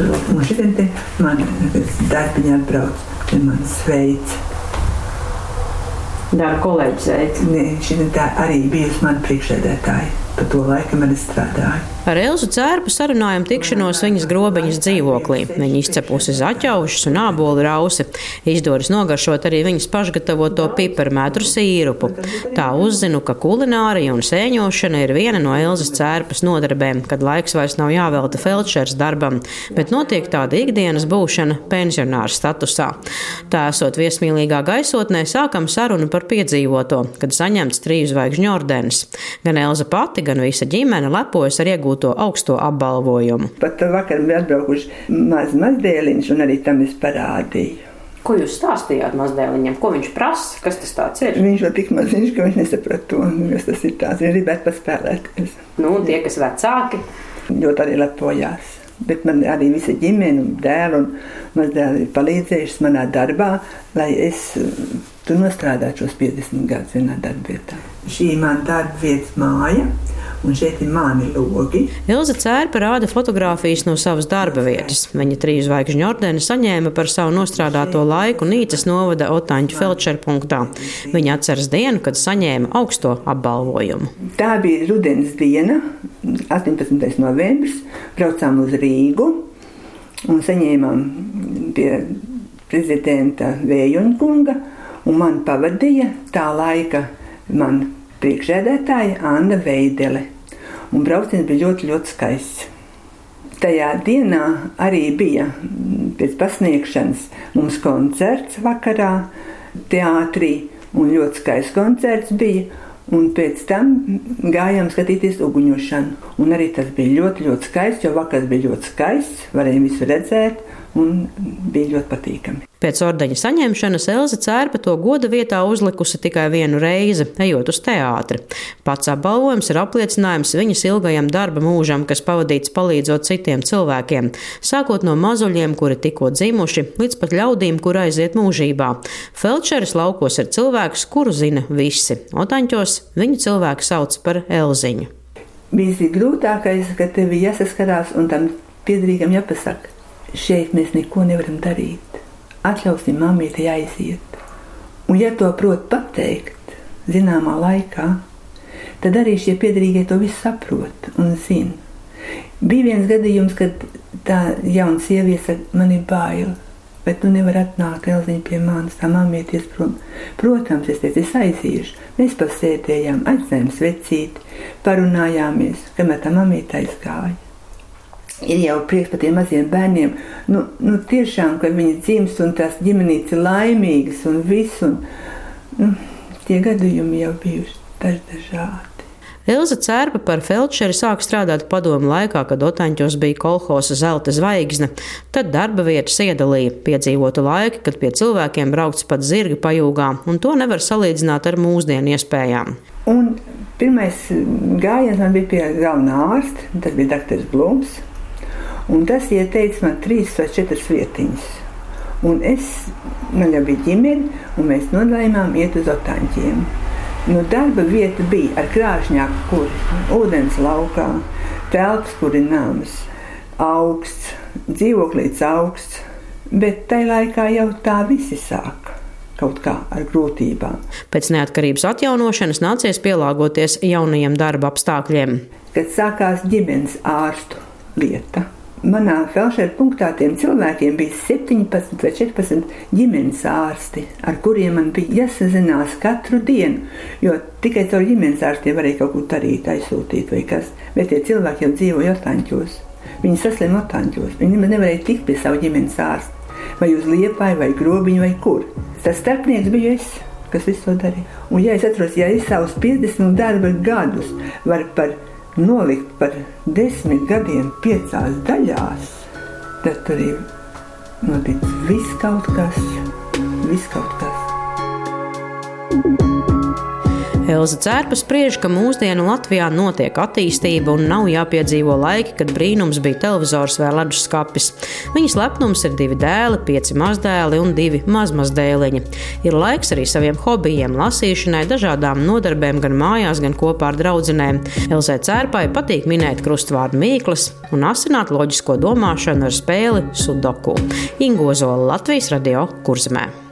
Un šodien te man darbiņā atbrauc, te man sveic. Darba kolēģis sveic. Nē, šī tā arī bijusi man priekšēdētāja. Pa to laiku man strādāja. Ar Elzu Cērpu sarunājam tikšanos viņas grobiņas dzīvoklī. Viņa izcepusi zaķaušas un ābolu rausi. Izdodas nogaršot arī viņas pašgatavoto piparmētru sīrupu. Tā uzzinu, ka kulinārija un sēņošana ir viena no Elzas Cērpas nodarbēm, kad laiks vairs nav jāvelta feldšers darbam, bet notiek tāda ikdienas būšana pensionāra statusā. Tā esot viesmīlīgā gaisotnē, sākam sarunu par piedzīvoto, kad saņemts trīs zvaigžņu ordenis. Gan Elza pati, gan visa ģimene lepojas ar iegūto augsto apbalvojumu. Pat vakar bija atbraukuši maz mazdēliņš, un arī tam es parādīju. Ko jūs stāstījāt mazdēliņam? Ko viņš prasa? Kas tas ir? Viņš vēl tik maziņš, ka viņš nesaprata to, kas tas ir. Tāds. Viņš gribētu paspēlēties. Nu, tie, kas vecāki, ļoti arī lepojās. Bet man arī visa ģimene un dēls un mazdēli ir palīdzējuši manā darbā, lai es tur nostrādātu šos 50 gadus vienā darbvietā. Šī ir mana darba vietas māja un šeit ir mani logi. Ilza Cērpa rāda fotogrāfijas no savas darba vietas. Viņa trīs zvaigžņu ordeni saņēma par savu nostrādāto laiku Nīcas novada Otāņu Felčera punktā. Viņa atceras dienu, kad saņēma augsto apbalvojumu. Tā bija rudens diena, 18. novembris. Braucām uz Rīgu un saņēmām pie prezidenta Vējuņkunga, un man pavadīja tā laika man priekšsēdētāja Anna Veidele. Un brauciens bija ļoti, ļoti skaists. Tajā dienā arī bija pēc pasniegšanas mums koncerts vakarā, teātrī, un ļoti skaists koncerts bija. Un pēc tam gājām skatīties uguņošanu. Un arī tas bija ļoti, ļoti skaisti, jo vakars bija ļoti skaists, varējām visu redzēt un bija ļoti patīkami. Pēc ordeņa saņemšanas Elza Cērpa to goda vietā uzlikusi tikai vienu reizi, ejot uz teātri. Pats apbalvojums ir apliecinājums viņas ilgajam darba mūžam, kas pavadīts palīdzot citiem cilvēkiem, sākot no mazuļiem, kuri tikko dzimuši, līdz pat ļaudīm, kur aiziet mūžībā. Felčeris laukos ir cilvēks, kuru zina visi. Otaņķos viņu cilvēku sauc par Elziņu. Bija grūtākais, ka tev jāsaskarās un tam piedrīgam jāpasaka. Šeit mēs neko nevaram darīt atļausim mammītei aiziet. Un, ja to prot pateikt zināmā laikā, tad arī šie piedarīgie to visu saprot un zina. Bija viens gadījums, kad tā jauna sieviete man ir bail, bet tu nevari atnākt Elziņa pie manis, tā mammieties prom. Protams, es teicu, es aiziešu. Mēs pasēdējām, aizsējām svecīti, parunājāmies, kamēr tā mammīte aizgāja ir jau prieks par tiem maziem bērniem. Nu, nu, tiešām, ka viņi dzimst un tās ģimenītes ir laimīgas un viss. Un, nu, tie gadījumi jau bijuši dažādi. Ilza Cērpa par felčeri sāk strādāt padomu laikā, kad Otaņķos bija kolhosa zelta zvaigzne. Tad darba vietas iedalīja piedzīvotu laiku, kad pie cilvēkiem braukts pat zirga pajūgā, un to nevar salīdzināt ar mūsdienu iespējām. Un pirmais gājiens man bija pie galvenā ārsta, tas bija dr. Blūms. Un tas ieteica man trīs vai četras vietiņas. Un es, man jau bija ģimene, un mēs nolēmām iet uz otāņķiem. Nu, darba vieta bija ar krāšņāku kuri, ūdens laukā, telpas kurināmas, augsts, dzīvoklīts augsts, bet tajā laikā jau tā visi sāka kaut kā ar grūtībām. Pēc neatkarības atjaunošanas nācies pielāgoties jaunajiem darba apstākļiem. Kad sākās ģimenes ārstu lieta, Manā felšera punktā tiem cilvēkiem bija 17 vai 14 ģimenes ārsti, ar kuriem man bija jāsazinās katru dienu. Jo tikai caur ģimenes ārstiem varēja kaut ko darīt, aizsūtīt vai kas. Bet tie cilvēki jau dzīvoja otāņķos. Viņi saslima otāņķos. Viņi nevarēja tikt pie savu ģimenes ārsta. Vai uz liepai, vai grobiņu, vai kur. Tas starpnieks bija es kas visu to darīja. Un, ja es atceros, ja es savus 50 darba gadus varu par nolikt par desmit gadiem piecās daļās, tad tur ir noticis viss kaut kas, viss kaut kas. Elza Cērpa spriež, ka mūsdienu Latvijā notiek attīstība un nav jāpiedzīvo laiki, kad brīnums bija televizors vai leduskapis. Viņas lepnums ir divi dēli, pieci mazdēli un divi mazmazdēliņi. Ir laiks arī saviem hobijiem, lasīšanai, dažādām nodarbēm gan mājās, gan kopā ar draudzenēm. Elzai Cērpai patīk minēt krustvārdu mīklas un asināt loģisko domāšanu ar spēli Sudoku. Ingozola Latvijas radio kurzemē.